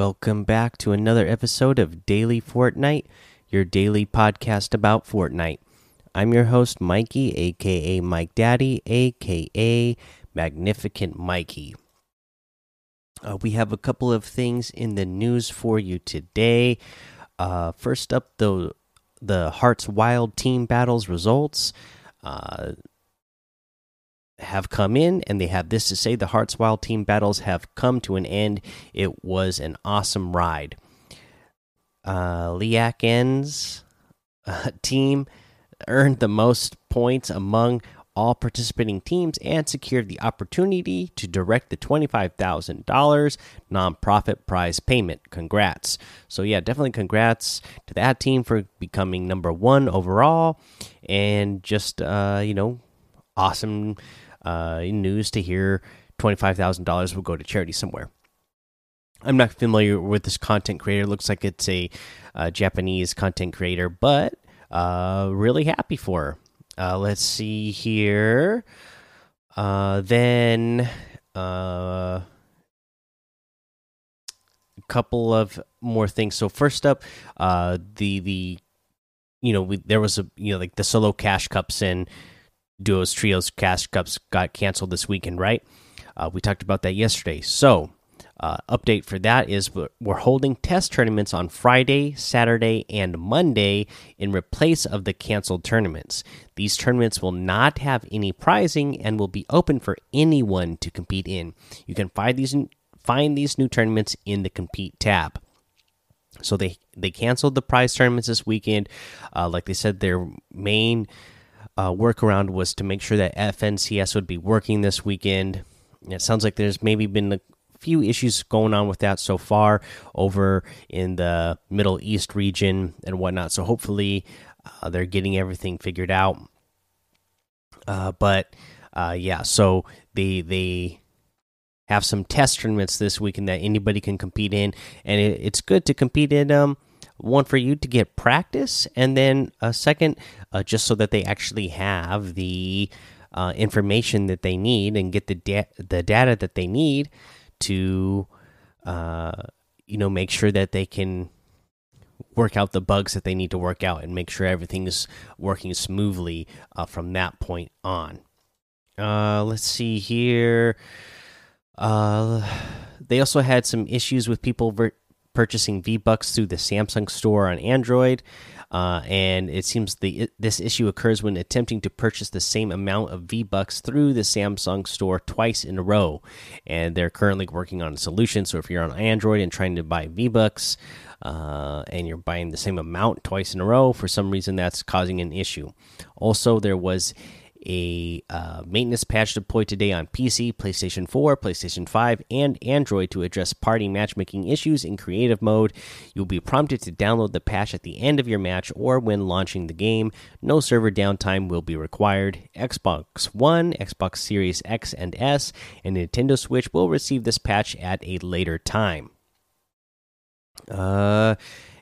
Welcome back to another episode of Daily Fortnite, your daily podcast about Fortnite. I'm your host, Mikey, aka Mike Daddy, aka Magnificent Mikey. Uh, we have a couple of things in the news for you today. Uh, first up, the the Hearts Wild Team Battles results. Uh, have come in and they have this to say the Hearts Wild team battles have come to an end. It was an awesome ride. Uh, Liaken's uh, team earned the most points among all participating teams and secured the opportunity to direct the $25,000 nonprofit prize payment. Congrats. So, yeah, definitely congrats to that team for becoming number one overall. And just, uh, you know, awesome uh, news to hear $25,000 will go to charity somewhere. I'm not familiar with this content creator. Looks like it's a uh, Japanese content creator, but uh, really happy for her. Uh, let's see here. Uh, then uh, a couple of more things. So first up, uh, the the you know we, there was a you know like the solo cash cups and duos, trios, cash cups got canceled this weekend, right? Uh, we talked about that yesterday. So, uh, update for that is we're holding test tournaments on Friday, Saturday, and Monday in replace of the canceled tournaments. These tournaments will not have any prizing and will be open for anyone to compete in. You can find these find these new tournaments in the compete tab. So they they canceled the prize tournaments this weekend. Uh, like they said, their main uh, workaround was to make sure that FNCS would be working this weekend. It sounds like there's maybe been a few issues going on with that so far over in the Middle East region and whatnot. So hopefully uh, they're getting everything figured out. Uh, but uh, yeah, so they they have some test tournaments this weekend that anybody can compete in, and it, it's good to compete in them. Um, one for you to get practice, and then a second, uh, just so that they actually have the uh, information that they need and get the da the data that they need to, uh, you know, make sure that they can work out the bugs that they need to work out and make sure everything is working smoothly uh, from that point on. Uh, let's see here. Uh, they also had some issues with people purchasing V Bucks through the Samsung store on Android. Uh, and it seems the this issue occurs when attempting to purchase the same amount of V Bucks through the Samsung store twice in a row. And they're currently working on a solution. So if you're on Android and trying to buy V Bucks, uh, and you're buying the same amount twice in a row, for some reason that's causing an issue. Also, there was a uh, maintenance patch deployed today on PC, PlayStation 4, PlayStation 5, and Android to address party matchmaking issues in creative mode. You'll be prompted to download the patch at the end of your match or when launching the game. No server downtime will be required. Xbox One, Xbox Series X and S, and Nintendo Switch will receive this patch at a later time. Uh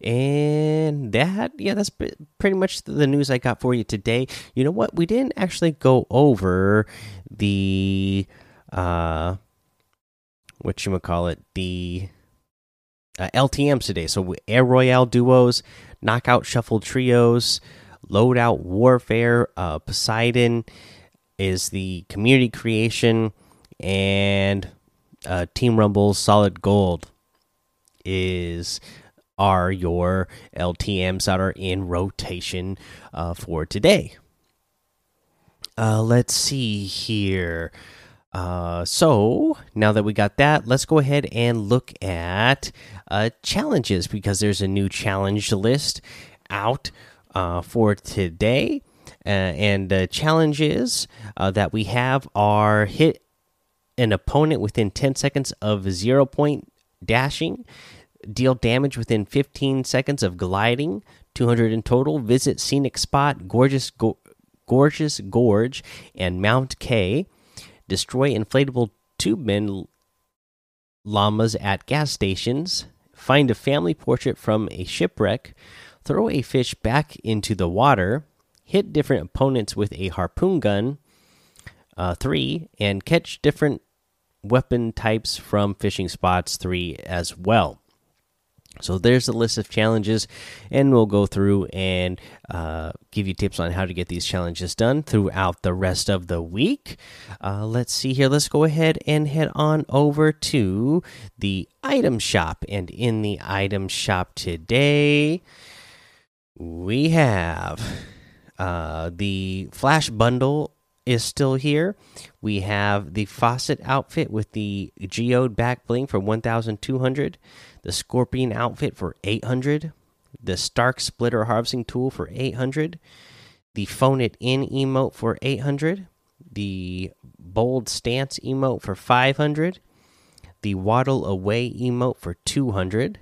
and that, yeah, that's pretty much the news I got for you today. You know what? We didn't actually go over the, uh, what you would call it, the uh, LTMs today. So Air Royale duos, Knockout Shuffle trios, Loadout Warfare, uh, Poseidon is the community creation, and uh, Team Rumble Solid Gold is are your LTMs that are in rotation uh, for today. Uh, let's see here. Uh, so now that we got that, let's go ahead and look at uh, challenges because there's a new challenge list out uh, for today. Uh, and the challenges that we have are hit an opponent within 10 seconds of zero point dashing, deal damage within 15 seconds of gliding, 200 in total. Visit scenic spot, gorgeous, go gorgeous gorge, and Mount Kay. Destroy inflatable tubemen llamas at gas stations. Find a family portrait from a shipwreck. Throw a fish back into the water. Hit different opponents with a harpoon gun. Uh, three and catch different weapon types from fishing spots. Three as well. So there's a list of challenges, and we'll go through and uh, give you tips on how to get these challenges done throughout the rest of the week. Uh, let's see here. Let's go ahead and head on over to the item shop. And in the item shop today, we have uh, the Flash Bundle is still here. We have the Faucet outfit with the Geode back bling for 1,200 the Scorpion outfit for 800, the Stark Splitter harvesting tool for 800, the Phone It In emote for 800, the Bold Stance emote for 500, the Waddle Away emote for 200.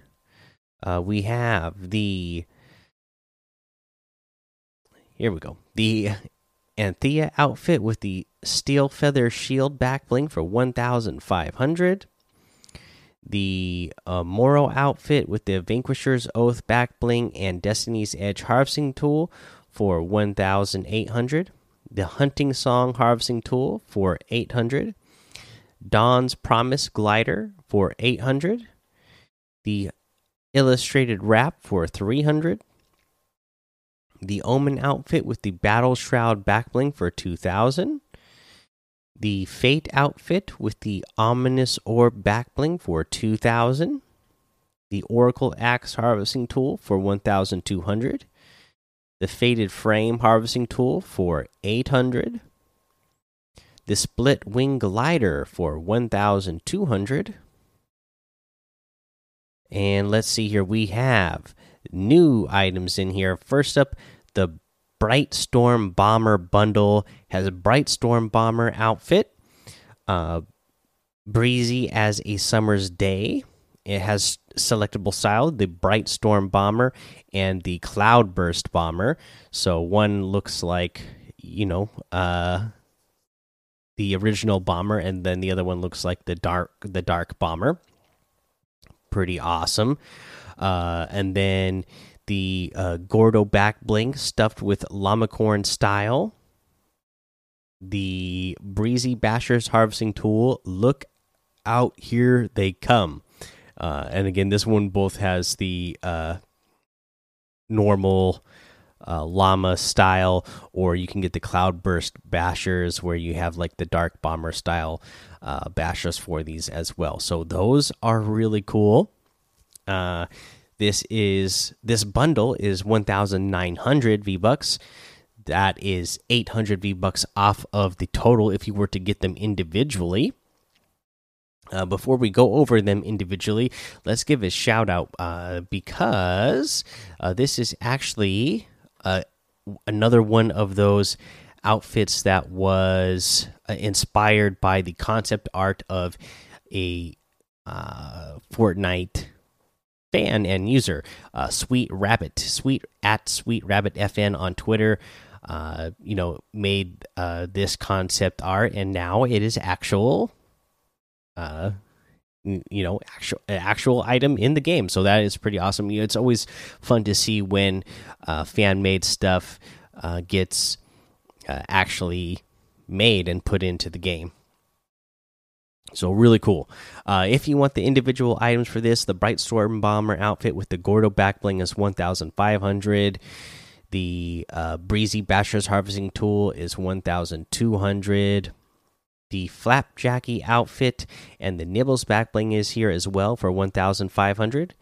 Uh, we have the here we go. The Anthea outfit with the Steel Feather Shield back bling for 1,500 the uh, Moro outfit with the Vanquisher's Oath back bling and Destiny's Edge harvesting tool for 1,800. The Hunting Song harvesting tool for 800. Dawn's Promise glider for 800. The Illustrated wrap for 300. The Omen outfit with the Battle Shroud backbling for 2,000 the Fate outfit with the Ominous Orb backbling for 2000, the Oracle Axe harvesting tool for 1200, the Faded Frame harvesting tool for 800, the Split Wing Glider for 1200. And let's see here, we have new items in here. First up, the Bright Storm Bomber bundle has a Bright Storm Bomber outfit, uh, breezy as a summer's day. It has selectable style, the Bright Storm Bomber and the Cloudburst Bomber. So one looks like, you know, uh, the original bomber, and then the other one looks like the dark, the dark bomber. Pretty awesome. Uh, and then the uh, Gordo back bling stuffed with Llamacorn style. The Breezy Bashers harvesting tool. Look out, here they come. Uh, and again, this one both has the uh, normal uh, llama style, or you can get the cloudburst bashers where you have like the dark bomber style uh, bashers for these as well. So those are really cool. Uh, this is this bundle is 1900 V-bucks. That is 800 V-bucks off of the total if you were to get them individually. Uh, before we go over them individually, let's give a shout out uh, because uh, this is actually uh, another one of those outfits that was uh, inspired by the concept art of a uh, Fortnite fan and user, uh, Sweet Rabbit, Sweet at Sweet Rabbit FN on Twitter. Uh, you know, made uh, this concept art, and now it is actual. Uh, you know, actual actual item in the game. So that is pretty awesome. You know, it's always fun to see when uh, fan made stuff uh, gets uh, actually made and put into the game. So really cool. Uh, if you want the individual items for this, the Bright Storm Bomber outfit with the Gordo back bling is 1,500. The uh, Breezy Basher's Harvesting Tool is 1,200. The Flapjackie outfit and the Nibbles back bling is here as well for 1,500.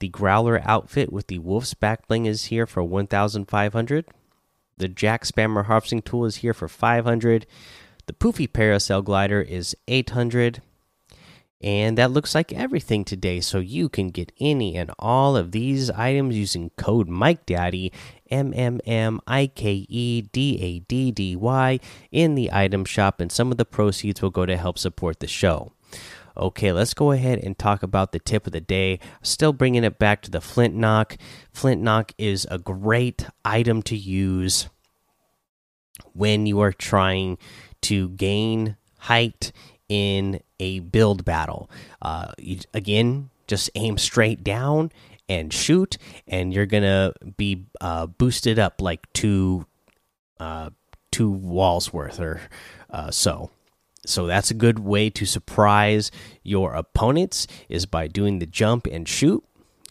The Growler outfit with the Wolf's back bling is here for 1,500. The Jack Spammer Harvesting Tool is here for 500. The Poofy Parasail Glider is 800. And that looks like everything today. So you can get any and all of these items using code Mike MikeDaddy, M M M I K E D A D D Y, in the item shop, and some of the proceeds will go to help support the show. Okay, let's go ahead and talk about the tip of the day. Still bringing it back to the Flint Knock. Flint Knock is a great item to use when you are trying to gain height in a build battle. Uh, you, again, just aim straight down and shoot, and you're gonna be uh, boosted up like two uh, two walls worth or uh, so. So that's a good way to surprise your opponents is by doing the jump and shoot.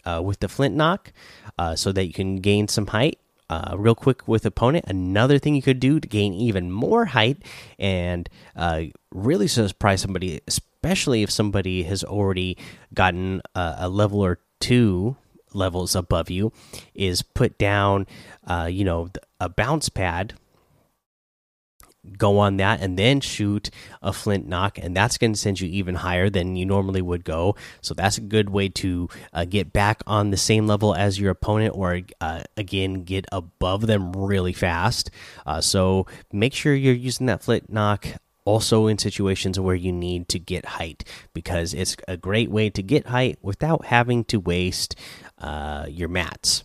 uh, with the flint knock uh, so that you can gain some height uh, real quick with opponent. Another thing you could do to gain even more height and uh, really surprise somebody, especially if somebody has already gotten a, a level or two levels above you, is put down, uh, you know, a bounce pad go on that and then shoot a flint knock and that's going to send you even higher than you normally would go. So that's a good way to uh, get back on the same level as your opponent or uh, again get above them really fast. Uh, so make sure you're using that flint knock also in situations where you need to get height because it's a great way to get height without having to waste uh, your mats